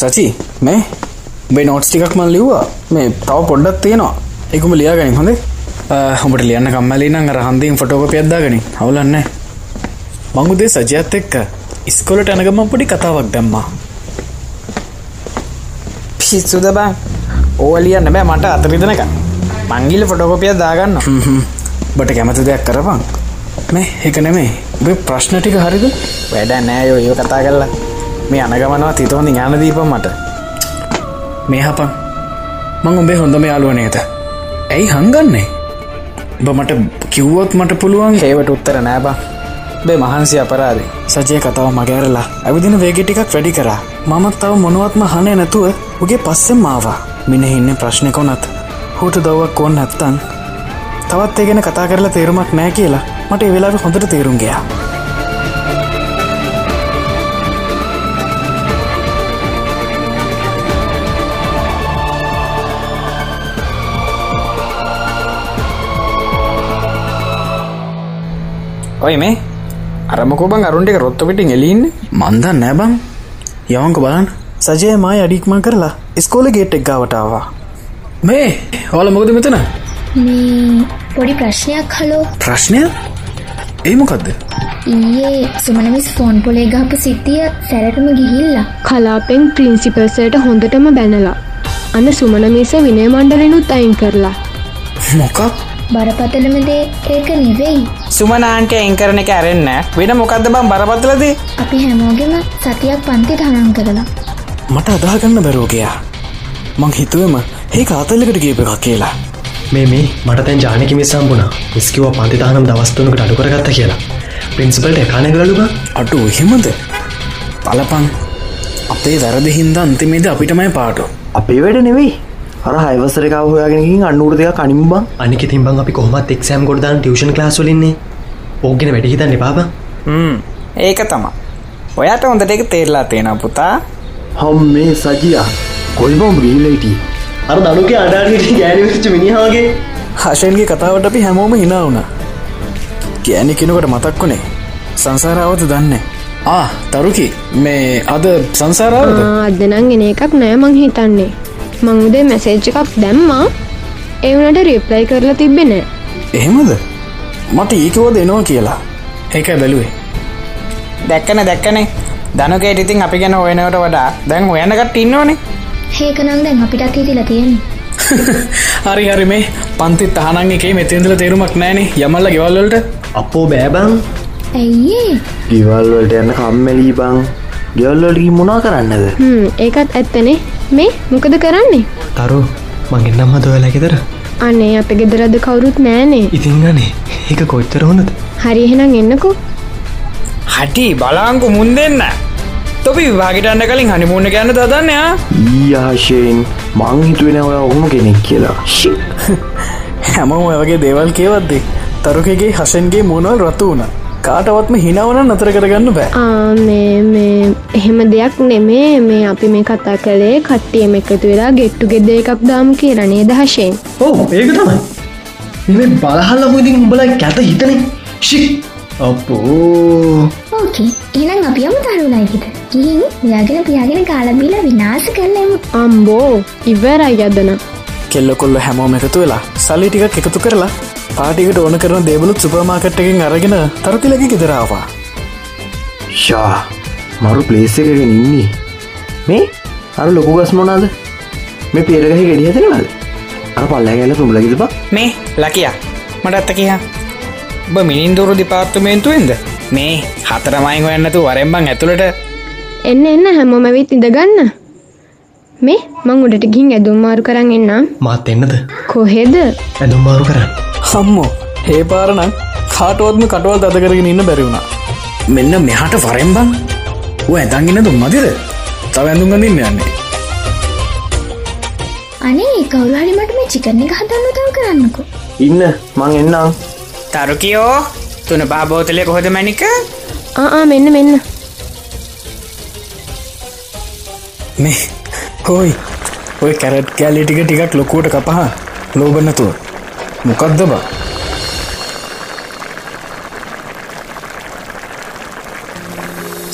සචි මේ බේ නෝට්ස් ටිකක් මන් ලිව්වා. මේ තව පොඩ්ඩක් තියෙනවා. එකම ලියාගනි හොඳ. හොට ලියන්න කම්මලි නම් අර හන්දීම් ෆොටෝක පියද්දාගනි හවුලන්න මංගුදේ සජයත් එක්ක ඉස්කොලට ඇනගම පොඩි කතාවක් දැම්මා. පිස්සුද බං? ඕව ලියන්න බෑ මට අතරිදනක මංගිල ෆොටෝකොපිය දාගන්න බට කැමති දෙයක් කරපං මේ එක නෙමේ ඔබේ ප්‍රශ්න ටික හරිද? වැඩ නෑයෝ ඒ කතා කරලා මේ අනගමනවා තිතෝනි ඥාන දීපම් මට. මේ හපන්. මං උඹේ හොඳම යාලුව නේද ඇයි හංගන්නේ? බ මට කිව්වොත් මට පුළුවන්. ඒවට උත්තර නෑබා බේ. මහන්සි අපරාදේ සජය කතාව මගෑරලා ඇවිදින වේගෙ ටිකක් වැඩි කරා. මමත් තව මොනුවත්ම හනේ නැතුව උගේ පස්සෙන් මාවා මිනහින්න ප්‍රශ්නකොනත් හූට දව්වක් ඕන්න නැත්තං තවත් ඒ ගැන කතා කරලා තේරුමක් නෑ කියලා මට ඒ වෙලාව හොඳට තේරුම් ගයා. ඔය මේ අරමකෝබන් අරුන්ටික රොත්ත පිටින් එලින්න මන්දන් නෑබං යවංක බලන් සජය මයි අඩික්මං කරලා ස්කෝල ගේට් එක් ගාවටාවා මේ හෝල මොකද මෙතන? මේ පොඩි ප්‍රශ්නයක් හලෝ. ප්‍රශ්නය? ඒමොකක්ද ඊයේ සුමනමිස් ෆෝන් පොලේ ගහපු සිද්ධිය සැරටම ගිහිල්ලා. කලාපෙන් ප්‍රින්සිපල්සයට හොඳටම බැනලා. අන්න සුමනමිස විනය මණ්ඩලනුත් අයින් කරලා. මොකක් බරපතලම දේ ඒක නෙවෙයි. සුමනාන්ට එං කරන එක ඇරෙන්න. වෙන මොකක්ද බම් බරපතලදී? අපි හැමෝගෙම සතියක් පන්ති තහනම් කරලා. මට අදාගන්න බැරෝගයා මං හිතුවම ඒ කාතල්ලකට ගේප එකක් කියලා. මේ මේ මට තැන් ජානක මිස්සම්බුණා ඉස්කිව පන්තිතානම් දවස්තුනකට අඩු කරගත්ත කියලා. පින්සිපල්ට එකනගලලුබ අටු එහෙමද? පලපන් අපේ වැරදි හින්ද අන්තිමේද අපිටමයි පාටු. අපේ වැඩ නෙවෙයි අර හයිවසරකාව හොයාගෙනකින් අන්නුර දෙක කනිම්බං. අනික තිබන් අපි කොහමත් එක්ෂෑම් ගොඩදාන් ටියෂන් ලාස්වලින්නේ ඕගෙන වැඩි හිතන්න එපාබ ඒක තමා ඔයාට හොඳට එක තේරලා තියෙන පුතා. හොම් මේ සජියා කොයිබොම් ගීලයිටී අර දනුක අඩාට ගෑනිවිච්ච මිනිහාගේ. හශයන්ගේ කතාවට අපි හැමෝම හිනා වුණ. ගෑනි කෙනකට මතක් වුණේ? සංසාරාවත දන්න? ආ තරුකි මේ අද සංසාරාවද? අදනං එන එකක් නෑ මං හිතන්නේ මං උදේ මැසේජ් එකක් දැම්මා. ඒවනට රිප්ලයි කරලා තිබෙන එහෙමද? මට ඒකවෝ දෙනවා කියලා. ඒක බැලුවේ. දැක්කන දැක්කනේ. දනුකේට ඉතින් අපි ගැන ඔයනවට වඩා දැන් ඔයනකට ඉන්නවනේ. ඒකනං දැන් අපිටත් හිතිලා තියෙන්නේ. හරි හරි මේ. පන්ති තහනන් එකේ මෙතෙන්දල තේරුමක් නෑනේ යමල්ල ගෙවල්ලට අපෝ බෑබං ඇයිඒ ගිවල්වලට යන්න කම්මැලී බං. ගෙවල්ලටකි මොනා කරන්නද? ඒකත් ඇත්තනේ මේ මොකද කරන්නේ? තරු මගෙන් නම්ම දොයලැගෙදර අනේ අප ගෙදරද කවුරුත් නෑනේ ඉතින් අනේ ඒක කොච්චර හොඳද? හරි එහෙනම් එන්නකෝ. හටි බලාංකු මුන් දෙන්න. තොපි විවාගටන්න කලින් හනිමුණ ගැන්න දදන්නයා ඊආශයෙන් මං හිතුවෙන ඔය ඔහුම කෙනෙක් කියලා. ශි හැමෝම ඔය වගේ දේවල් කියවද්දේ තරුකගේ හසන්ගේ මුණවල් රතු වුණ කාටවත්ම හිනවන නතර කරගන්න බෑ. ආ, මේ මේ එහෙම දෙයක් නෙමේ. මේ අපි මේ කතා කළේ කට්ටියම එකතු වෙලා ගෙට්ටු ගෙද එකක් දාම කියරනේ දහශයෙන් ඕ ඒක තමයි. මෙ බලහල්ල මුදින් උඹල කැත හිතන? ශි අපෝ ඕකේ එහෙනම් අපි යමු තරුණයිකට ගිහින් යාගෙන පියාගෙන කාලබීලා විනාශ කරලෙමු. අම්බෝ ඉවරයි අදන කෙල්ල කොල්ල හැමෝම එකතු වෙලා සල්ලි ටිකක් එකතු කරලා පාටිකට ඕන කරන දේබලුත් සුපමාකට් එකෙන් අරගෙන තරතිලකි ගෙදරාවා ෂා මරු පලේස එකගෙන ඉන්නේ. මේ? අර ලොකු ගස් මොනාද මේ පේරගහ ගෙඩිය හතනවද අර පල්ල ගැල තුම්ලකිද බක් මේ ලකියා. මට අත්ත කියහ ඔබ මිනින්දුරු දිපාර්තමේන්තුවෙන්ද මේ හතරමයින් හොයන්නතු වරෙන්බං ඇතුළට. එන්න එන්න හැමෝම විත් ඉඳගන්න මේ මං උඩට ගින් ඇදුම් මාරු කරන්න එන්නම්. මාත් එන්නද? කොහෙද? ඇඳුම් මාරු කරන්න. හම්මෝ ඒ පාරනම් කාටුවත්ම කටවල් දත කරගෙන ඉන්න බැරිවුණා මෙන්න මෙහාට වරෙන්බං ඔ ඇතන්ගෙන දුම් මතිද තව ඇඳුම් ගඳන්න යන්නේ. අනේ කවුරු හරි මට මේ චිකන් එක හදන්න උදව් කරන්නකෝ. ඉන්න මං එන්නම්. තරුකියෝ තුන බාබෝතලය කොහොද මැනික ආ මෙන්න මෙන්න. මේ හෝයි. ඔය කැරට් කෑලි ටික ටිකක් ලොකුවට කපහ. ලෝබන්නතුව මොකක්ද බා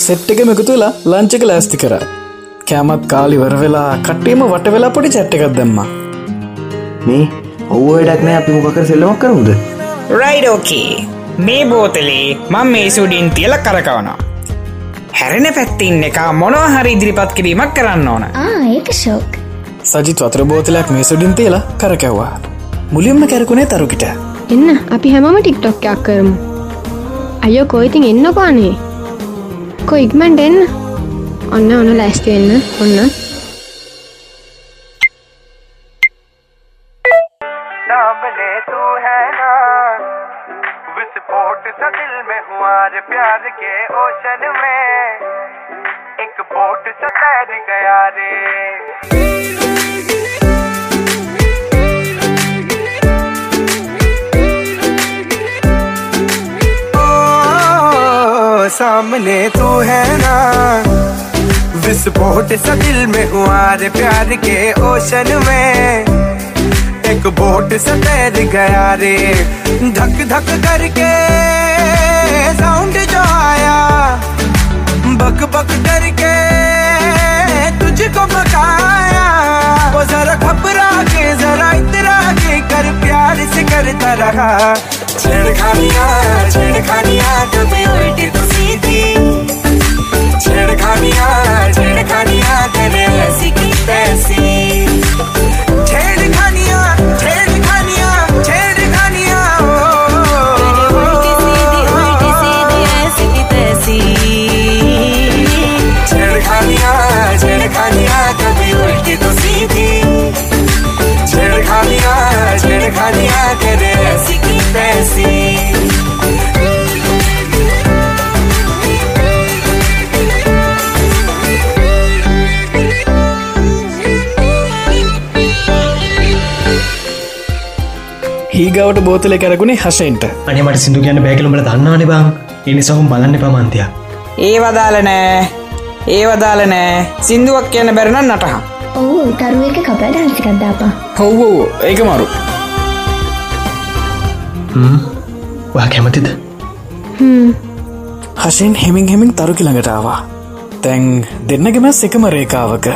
සෙට් එක මෙකුතු වෙලා ලංචක ලෑස්ති කර. කෑමත් කාලි වර වෙලා කට්ටීම වට වෙලා පොඩි චැට්ට එකක් දෙම්ම. මේ ඔව් වැඩක් නෑ. අපි මොකකර සෙල්ලමක් කරුද රයිඩෝකේ මේ බෝතලේ මං මේ සුඩින් තියල කරකවනවා හැරෙන පැත්තින්න එක මොනවා හරි ඉදිරිපත් කිරීමක් කරන්න ඕන. ආ ඒක ශෝක් සජිත් වතර බෝතලයක් මේ සුඩින් තියලා කරකැව්වා මුලින්ම කැරකුණේ තරුකිට එන්න අපි හැමම ටික්ටොක්යක් කරමු. අයෝ කොයිතින් එන්න පානේ කො ඉක්මට එන්න. ඔන්න ඔන්න ලැස්ති වෙන්න. ඔන්න दिल में हुआ प्यार के ओशन में। एक बोट सा तैर गया रे। सामने तू है ना। विस्फोट सा दिल में हुआ रे प्यार के ओशन में। एक बोट से तैर गया रे। धक धक करके साउंड जो आया, बक बक करके तुझको बकाया वो जरा घबरा के, जरा इतरा के कर प्यार से करता रहा। छेड़खानिया छेड़खानिया कभी उल्टी तो सीधी। छेड़खानिया छेड़खानिया करे ऐसी की तैसी छेड़खानिया छेड़खानिया छेड़खानिया හීගවට බෝතලෙ කැරකුණේ හශෙන්ට අනේ මට සිදු කියන්න බැකලුමට දන්නාන බං. එනිසහුම් බලන්න පමන්තිය ඒ වදාල නෑ. ඒ වදාල නෑ. සිින්දුවක් කියන්න බැරණ නටහා ඔවු තරුව එක කපල ඩාන්සිකක්දාපා හොව්වෝ ඒක මරු. වා කැමතිද? හශෙන් හෙමින් හෙමින් තරුකි ළඟටාවා තැන් දෙන්නගෙම එකම රේකාවක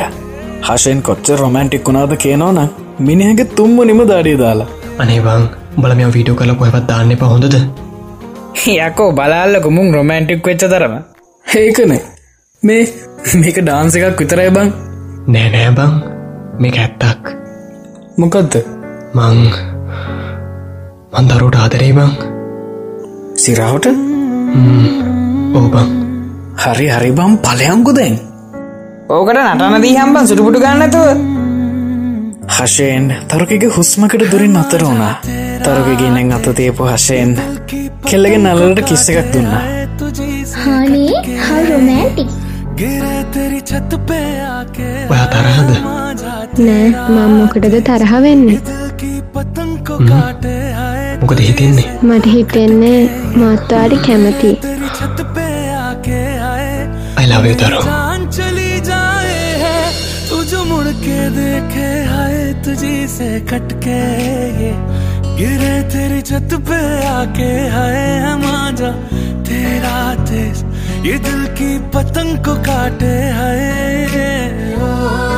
හශෙන් කොච්ච රොමන්ටික් වුණාද කියනවන මිනිහගේ තුම්ම නිම දාඩිය දාලා. අනේ බං බලම වීඩියෝ කල කොහෙවත් දාන්න එප හොඳද? යකෝ බලාල්ලක මුං රොමෑන්ටික් වෙච්ච තරම. ඒකනේ මේ මේක ඩාන්ස එකක් විතරයි බං. නෑ නෑ බං. මේක ඇත්තක්. මොකක්ද මං මන්දරුට ආදරේ බං. සිරාවට? ඕ බං. හරි හරි බම් පලයංකු දැන් ඕකට නටන දී හම්බන් සුටුපුටු ගන්නතුව හශයෙන් තරුකගේ හුස්මකට දුරින් අතර වුණා. තරුකගෙනෙන් අත තියපු හශයෙන් කෙල්ලගෙන් නලට කිස්ස එකක් දුන්න. හානේ හල් රොමෑටි ඔයා තරහද? නෑ මංමොකටද තරහ වෙන්න? මොකද හිතෙන්නේ? මට හිතෙන්නේ මත්තාඩි කැමති. අයිලවේ තරෝ से कटके ये गिरे तेरी छत पे आके हाय हम आजा तेरा तेज ये दिल की पतंग को काटे हाय। ओ,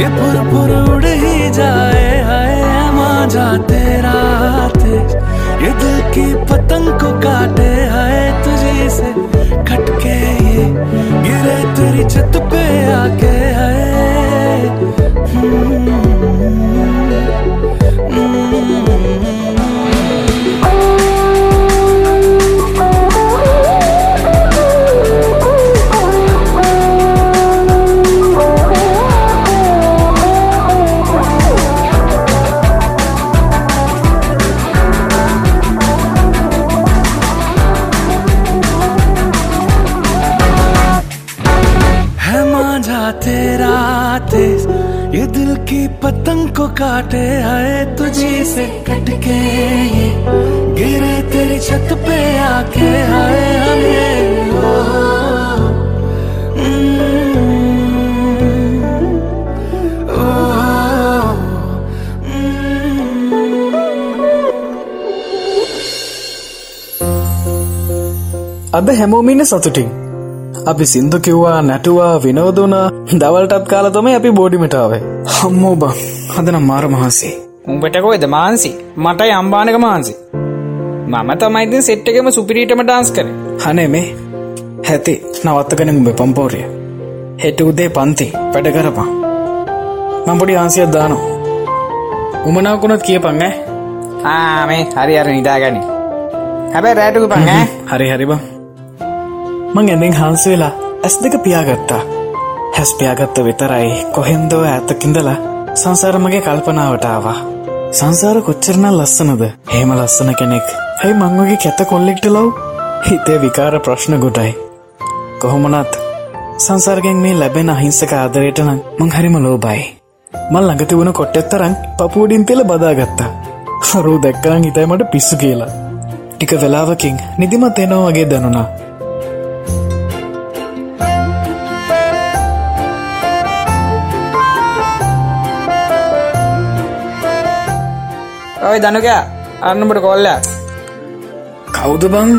ये पुर उड़ ही जाए, हाय माँ जा तेरा तेज ये दिल की पतंग को काटे, हाय तुझे से खटके ये। गिरे तेरी छत पे आके जाते राते, ये दिल की पतंग को काटे आए तुझे से कटके, ये गिरे तेरी छत पे आके आए हमें। हेमोमी ने सचुटिंग अभी सिंधु की नटुआ विनोदुना දවල්ටත් කාල තමයි අපි බෝඩිමටාවේ හම්මෝ බං. හදනම් මාර මහන්සේ. උඹට කොයිද මාන්සි මටයි අම්බානක මාන්සි මම තමයිති සෙට්ටකම සුපිරීටම ඩාන්ස් කර. හනේ මේ. හැති නවත්තකන උඹ පම්පෝරිය. හෙට උදේ පන්ති. වැඩ කරපා මම්පොඩි ආන්සියක් දානෝ උමනාකුණොත් කියපන් ඈ. ආමේ හරි අර නිදාගනි. හැබැ රෑටකු පං ඈ. හරි හරි බං. මං ඇඳෙන් හාන්ස වෙලා ඇස් දෙක පියාගත්තා හැස් පියාගත්ත විතරයි. කොහෙන්දෝ ඇත්තකින්දලා සංසාරමගේ කල්පනාවට ආවා. සංසාර කොච්චරන ලස්සනද? හෙම ලස්සන කෙනෙක්. ඇයි මංවගේ කැත කොල්ලෙක්ට ලව්? හිතේ විකාර ප්‍රශ්න ගොටයි කොහොමනත්? සංසර්ගෙන් මේ ලැබෙන අහිංසක ආදරයට නම් මං හරිම ලෝබයි මල් ළඟති වුණ කොට්ටෙත්තරන් පපුූඩින් තෙල බදාගත්තා හරු දැක්කරන් හිතයි මට පිස්සු කියලා. ටික වෙලාවකින් නිදිමත් එනවා වගේ දැනුණා. ඔය දනුකයා අන්නඹට කොල්ලයක් කෞුද බං?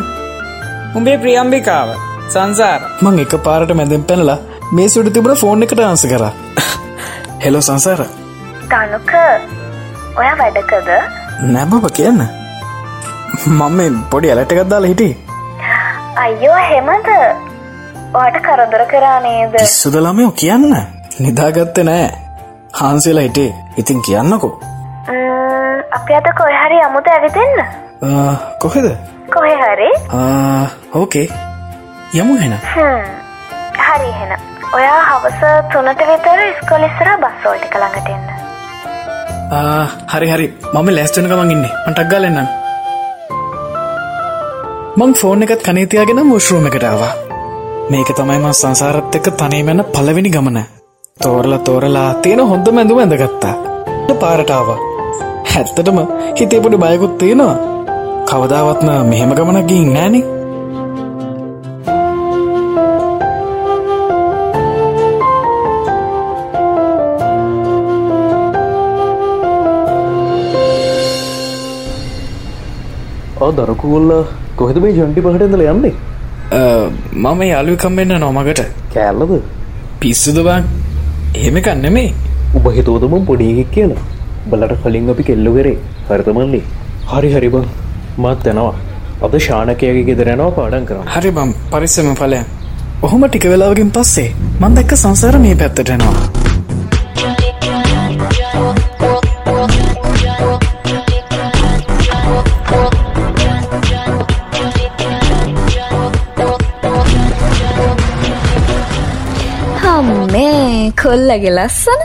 උඹේ ප්‍රියම්භිකාව සංසාර. මං එක පාරට මැදෙන් පැනලා මේ සුඩ තිබුණ ෆෝන් එකට ආන්ස කර. හෙලෝ සංසාර. තනුක ඔයා වැඩකද නැබබ කියන්න. මම පොඩි ඇලටකත්දාල හිටි අයියෝ හෙමද ඔට කරදර කරා නේද? ඉස්සුදලමයෝ කියන්න. නිදාගත්ත නෑ. හාන්සේලා හිටේ ඉතින් කියන්නකෝ අපි අද කොය හරි අමුත ඇවිතෙන්න කොහෙද? කොහෙ හරි? ඕකේ. යමු හෙන. හරි එහෙනම් ඔයා හවස තුනට විතර ස්කොලිස්සර එන්න. ආ, හරි හරි. මම ලැස්ටන ගමන් ඉන්නේ. මටක් ගලන්නම් මං ෆෝන් එකත් කනීතියාගෙන මුශ්රුවම එකටාවා මේක තමයි මං සංසාරත් එක්ක තනීමැන පලවෙනි ගමන. තෝරල තෝරලා තියෙන හොඳ මැඳුම ඇඳගත්තා. පාරටාව හැත්තටම හිතේ පොඩි බයකුත් තියෙනවා. කවදාවත්ම මෙහෙම ගමනක් ගින් නෑනේ. දරකුල්ල කොහෙද මේ ජොන්ටි පහට ඉඳල යන්නේ? මම යාලුකම්වෙන්න නොමගට කෑල්ලද? පිස්සුද බං එහෙම කන්නෙමේ උබ හිතෝදම පොඩියෙක් කියලා බලට කලින් අපි කෙල්ලු කරේ. හරිතමල්ලි හරි හරිබං මත් යනවා. අද ශානකයගේ ගෙදරෙනවා පාඩන් කරන්න. හරි බම් පරිස්සම පලයන් ඔහොම ටික වෙලාවකින් පස්සේ මන් දැක්ක සංසාර මේ පැත්තටනවා හම්මේ කොල්ලගේ ලස්සන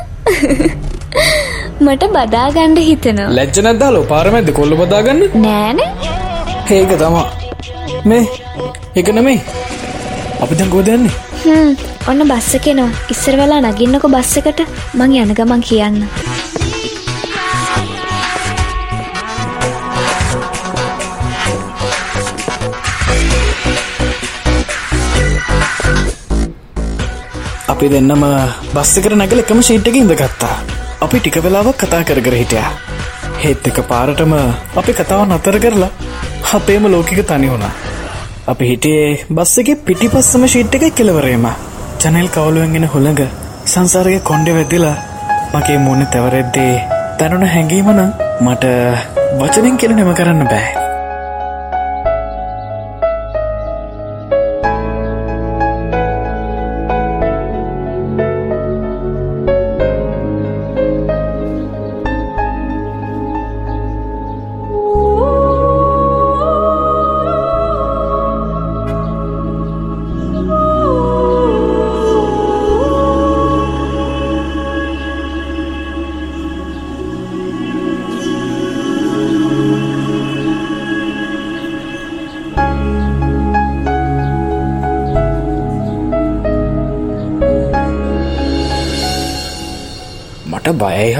මට බදාගණ්ඩ හිතනවා. ලැජ්ජ නැද්දාලෝ පාරමැද කොල්ල බදාගන්න නෑන. ඒක තමා මේ එක නෙමේ අපි දැන් හ්ම්, ඔන්න බස්ස කෙනවා ඉස්සර වෙලා නගින්නකො බස්ස එකට. මං යන ගමන් කියන්න. අපි දෙන්නම බස් එකට නැගල එකම ශීට් එක ඉඳගත්තා අපි ටික වෙලාවක් කතා කර කර හිටියා. හෙත් එක පාරටම අපි කතාව නතර කරලා අපේම ලෝකික තනි වුණා. අපි හිටියේ බස් එක පිටි පස්සම ශීට් එක කෙලවරේම ජනල් කවුලුවෙන්ගෙන හොළඟ සංසාරය කොන්්ඩ වැදිලා මගේ මුණ තැවරෙද්දේ තැනුන හැඟීමන මට වචනින් කෙල නෙම කරන්න බෑ.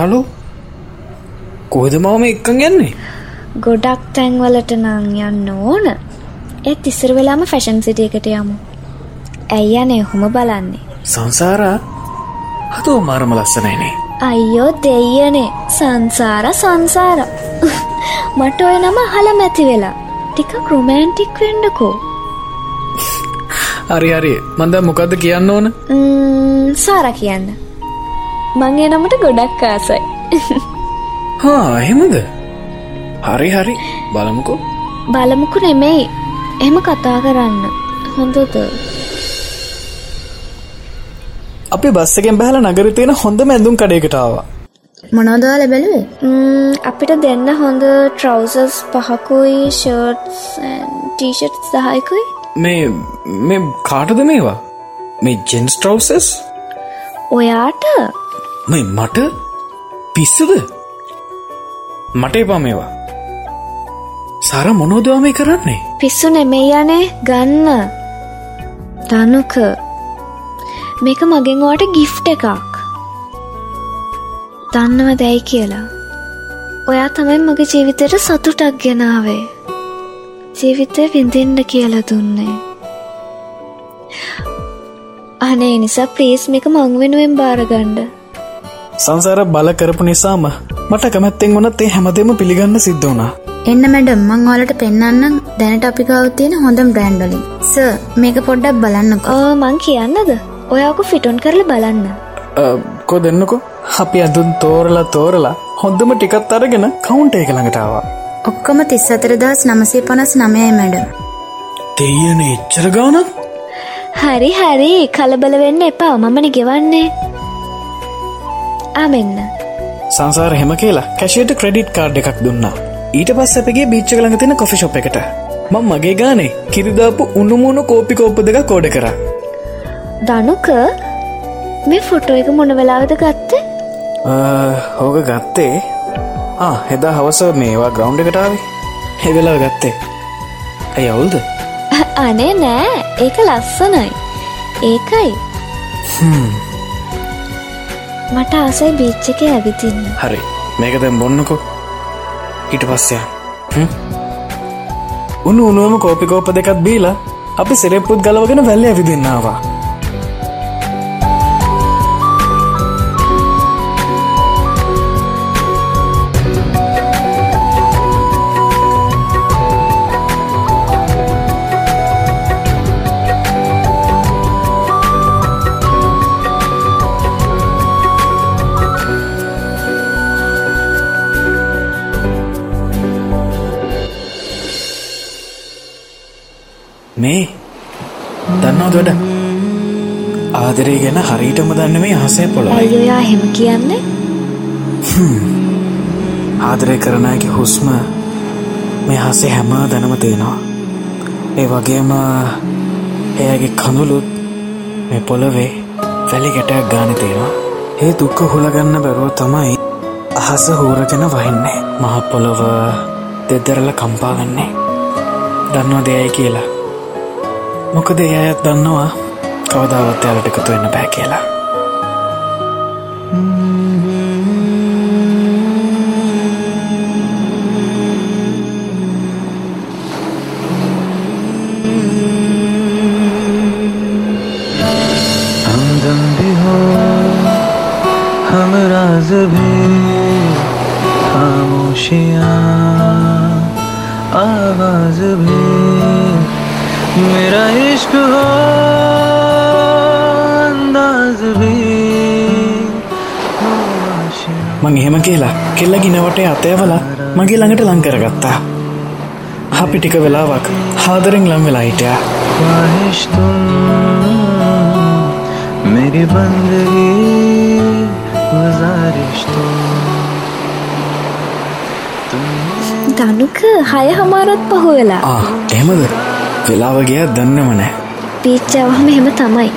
හලු කොහෙද මම එක්කන් යන්නේ? ගොඩක් තැන්වලට නං යන්න ඕන. ඒත් ඉස්සර වෙලාම ෆැෂන් සිටිය එකට යමු. ඇයි යනේ හොම බලන්නේ. සංසාරා? හතෝ මාරම ලස්සනයිනේ අයියෝ දෙයනේ සංසාර සංසාර. මට ඔය නම හල මැති වෙලා. ටිකක් රුමෑන්ටික් වෙන්ඩකෝ හරි හරි. මන්ද මොකක්ද කියන්න ඕන? සාර කියන්න මං ඒ නමට ගොඩක් ආසයි. හා එහෙමද? හරි හරි. බලමුකෝ. බලමුකු නෙමෙයි. එහෙම කතා කරන්න. හොඳද? අපි බස්සකෙන් බැහල නගර තියෙන හොඳ මැඳුම් කඩයකටාව මොනෝදවාල බැලුවේ? අපිට දෙන්න හොඳ ට්‍රවසස් පහකුයි ෂර්ට්ස් ටීෂට් සහයකුයි මේ මේ කාටද මේවා? මේ ජෙන්ස් ට්‍රවසස් ඔයාට මේ මට පිස්සද? මට එපා මේවා. සාර මොනෝදවා මේ කරන්නේ? පිස්සු නෙමෙයි යනේ ගන්න. තනුක මේක මගෙන් ඕට ගිෆ්ට එකක්. දන්නව දැයි කියලා. ඔයා තමයි මගේ ජීවිතයට සතුටක් ගෙනාවේ ජීවිතය විඳින්න කියලා දුන්නේ. අනේ නිසා ප්‍රේස් මේක මං වෙනුවෙන් බාරගණ්ඩ සංසාර බල කරපු නිසාම මට කැමැත්තෙන් වනත් ඒ හැමදේම පිළිගන්න සිද්ධ වුණා. එන්න මැඩම් මං ඔයාලට පෙන්වන්නම් දැනට අපි ගාව තියෙන හොඳම බ්‍රෑන්ඩ් වලින්. සර් මේක පොඩ්ඩක් බලන්නකෝ. ආ මං කියන්නද? ඔයාක ෆිටොන් කරලා බලන්න. කෝ දෙන්නකෝ? අපි ඇඳුම් තෝරලා තෝරලා හොඳම ටිකත් අරගෙන කවුන්ට එක ළඟටාවා ඔක්කොම 34959යි මැඩම්. දෙයන එච්චර ගානක්? හරි හරි. කලබල වෙන්න එපා. මමන ගෙවන්නේ ආමෙන්න. සංසාර හෙම කියලා කැෂයට ක්‍රඩිට් කාඩ් එකක් දුන්නා. ඊට පස් අපගේ බිච්ච ළඟ තියෙන කොෆි ශොප් එකට. මං මගේ ගානේ කිරිදාපු උණුමුණු කෝපි කෝප්ප දෙක කෝඩ කර. දනුක මේ ෆොටෝ එක මොන වෙලාවද ගත්තේ? හෝක ගත්තේ? හෙදා හවස මේවා ග්‍රවන්් එකටාවේ හෙවෙලා ගත්තේ. ඇයි අවුල්ද? අනේ නෑ. ඒක ලස්සනයි. ඒකයි මට ආසයි බීච්ච එක ඇවිතින්න හරි. මේක දැම් බොන්නකෝ. ඊට පස්සය උන්න උනුවම කෝපිකෝප දෙකත් බීලා අපි සිරෙප්පුත් ගලවගෙන වැල්ල ඇවිදින්නවා මේ? දන්නවද වැඩ? ආදරේ ගැන හරිටම දන්න මේ අහසේ පොළොයි ඇයි ඔයා හෙම කියන්නේ? ආදරය කරනයගේ හුස්ම මේ හසේ හැම දැනම තියෙනවා ඒ වගේම එයගේ කඳුළුත් මේ පොළොවේ වැලි ගැටයක් ගාන තියෙනවා ඒ දුක්ක හුලගන්න බැරුව තමයි අහස හූරගෙන වහින්නේ. මහ පොළොව දෙදරල කම්පාගන්නේ දන්නවා දෙයයි කියලා මොකද ඒ අයත් දන්නවා කවදාවත් යාලට එකතු වෙන්න බෑ කියලා हमदम भी हो हम राज भी खामोशियाँ आवाज भी मेरा इश्क हो अंदाज भी हो आशियाँ මං එහෙම කියලා කෙල්ල ගිනවට අතයවලා මගේ ළඟට ලංකරගත්තා අපි ටික වෙලාවක් හාදරෙන් ලම් වෙලා හිටයා ख्वाहिश तुम मेरी बंदगी गुजारिश तुम දනුක හය හමාරත් පහු වෙලා ආ එහෙමද වෙලාව ගියා දන්නම නෑ. පීච්චාවහම එහෙම තමයි.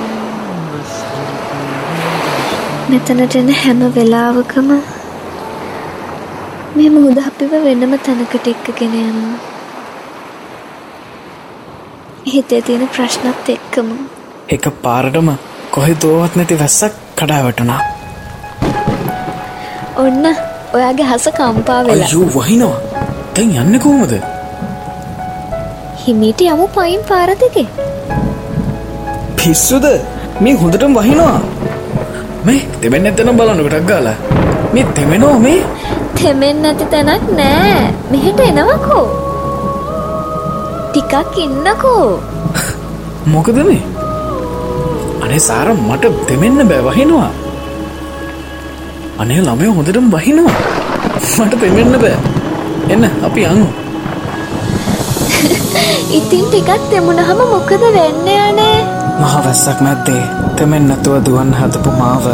මෙතනට එන හැම වෙලාවකම මේ මුහුද අපිව වෙනම තැනකට එක්කගෙන යනවා. හිතේ තියෙන ප්‍රශ්නත් එක්කම. එක පාරටම කොහෙ දෝවත් නැති වැස්සක් කඩා වැටුණා ඔන්න ඔයාගේ හස කම්පා වෙලා. වහිනවා. තැන් යන්න කොහොමද හිමීට යමු පයින් පාරදිගේ. පිස්සුද? මේ හොඳටම වහිනවා. මේ තෙමෙන් ඇතන බලන්නකටක් ගාලා. මේ තෙමෙනෝ මේ? තෙමෙන් නැති තැනක් නෑ. මෙහෙට එනවකෝ. ටිකක් ඉන්නකෝ. මොකද මේ? අනේ සාර මට දෙමෙන්න බෑ වහිනවා. අනේ ළමය හොඳටම වහිනවා. මට තෙමෙන්න බෑ. එන්න අපි අං ඉතින් ටිකක් දෙමුණහම මොකද වෙන්න යනේ මහවැස්සක් නැද්දේ තෙමෙන් නැතුව දුවන් හදපු මාව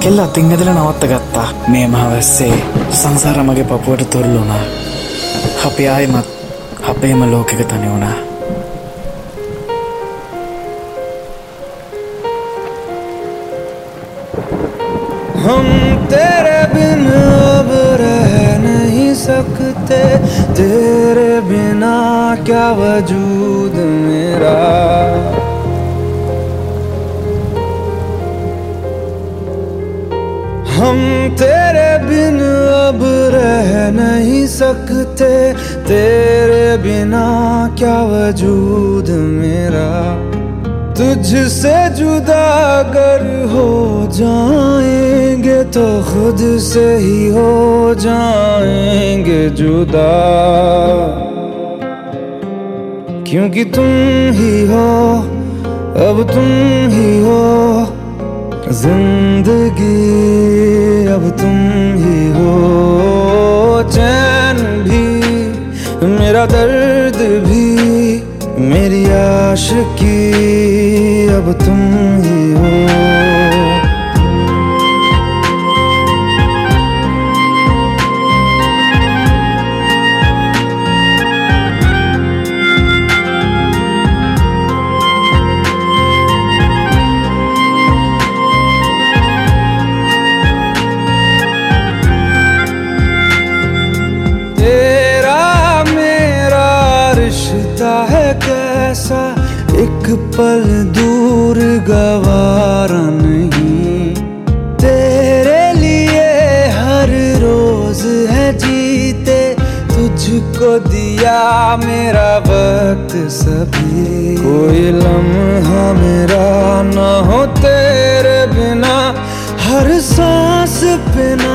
කෙල්ල අතින් ඇදල නවත්ත ගත්තා මේ මහවැස්සේ සංසාර මගේ පපුුවට තුරල්ලුනා අපි ආයමත් අපේම ලෝකෙක තනි වුණා हम तेरे बिन अब रह नहीं सकते तेरे बिना क्या वजूद मेरा? हम तेरे बिन अब रह नहीं सकते। तेरे बिना क्या वजूद मेरा? तुझसे जुदा अगर हो जाएँगे तो खुद से ही हो जाएँगे जुदा। क्योंकि तुम ही हो, अब तुम ही हो। ज़िंदगी, अब तुम ही हो। चैन भी, मेरा दर्द भी, मेरी आशिकी, अब तुम ही हो। एक पल दूर गवार नहीं। तेरे लिए हर रोज है जीते। तुझको दिया मेरा वक्त सभी। कोई लम्हा मेरा ना हो तेरे बिना। हर सांस बिना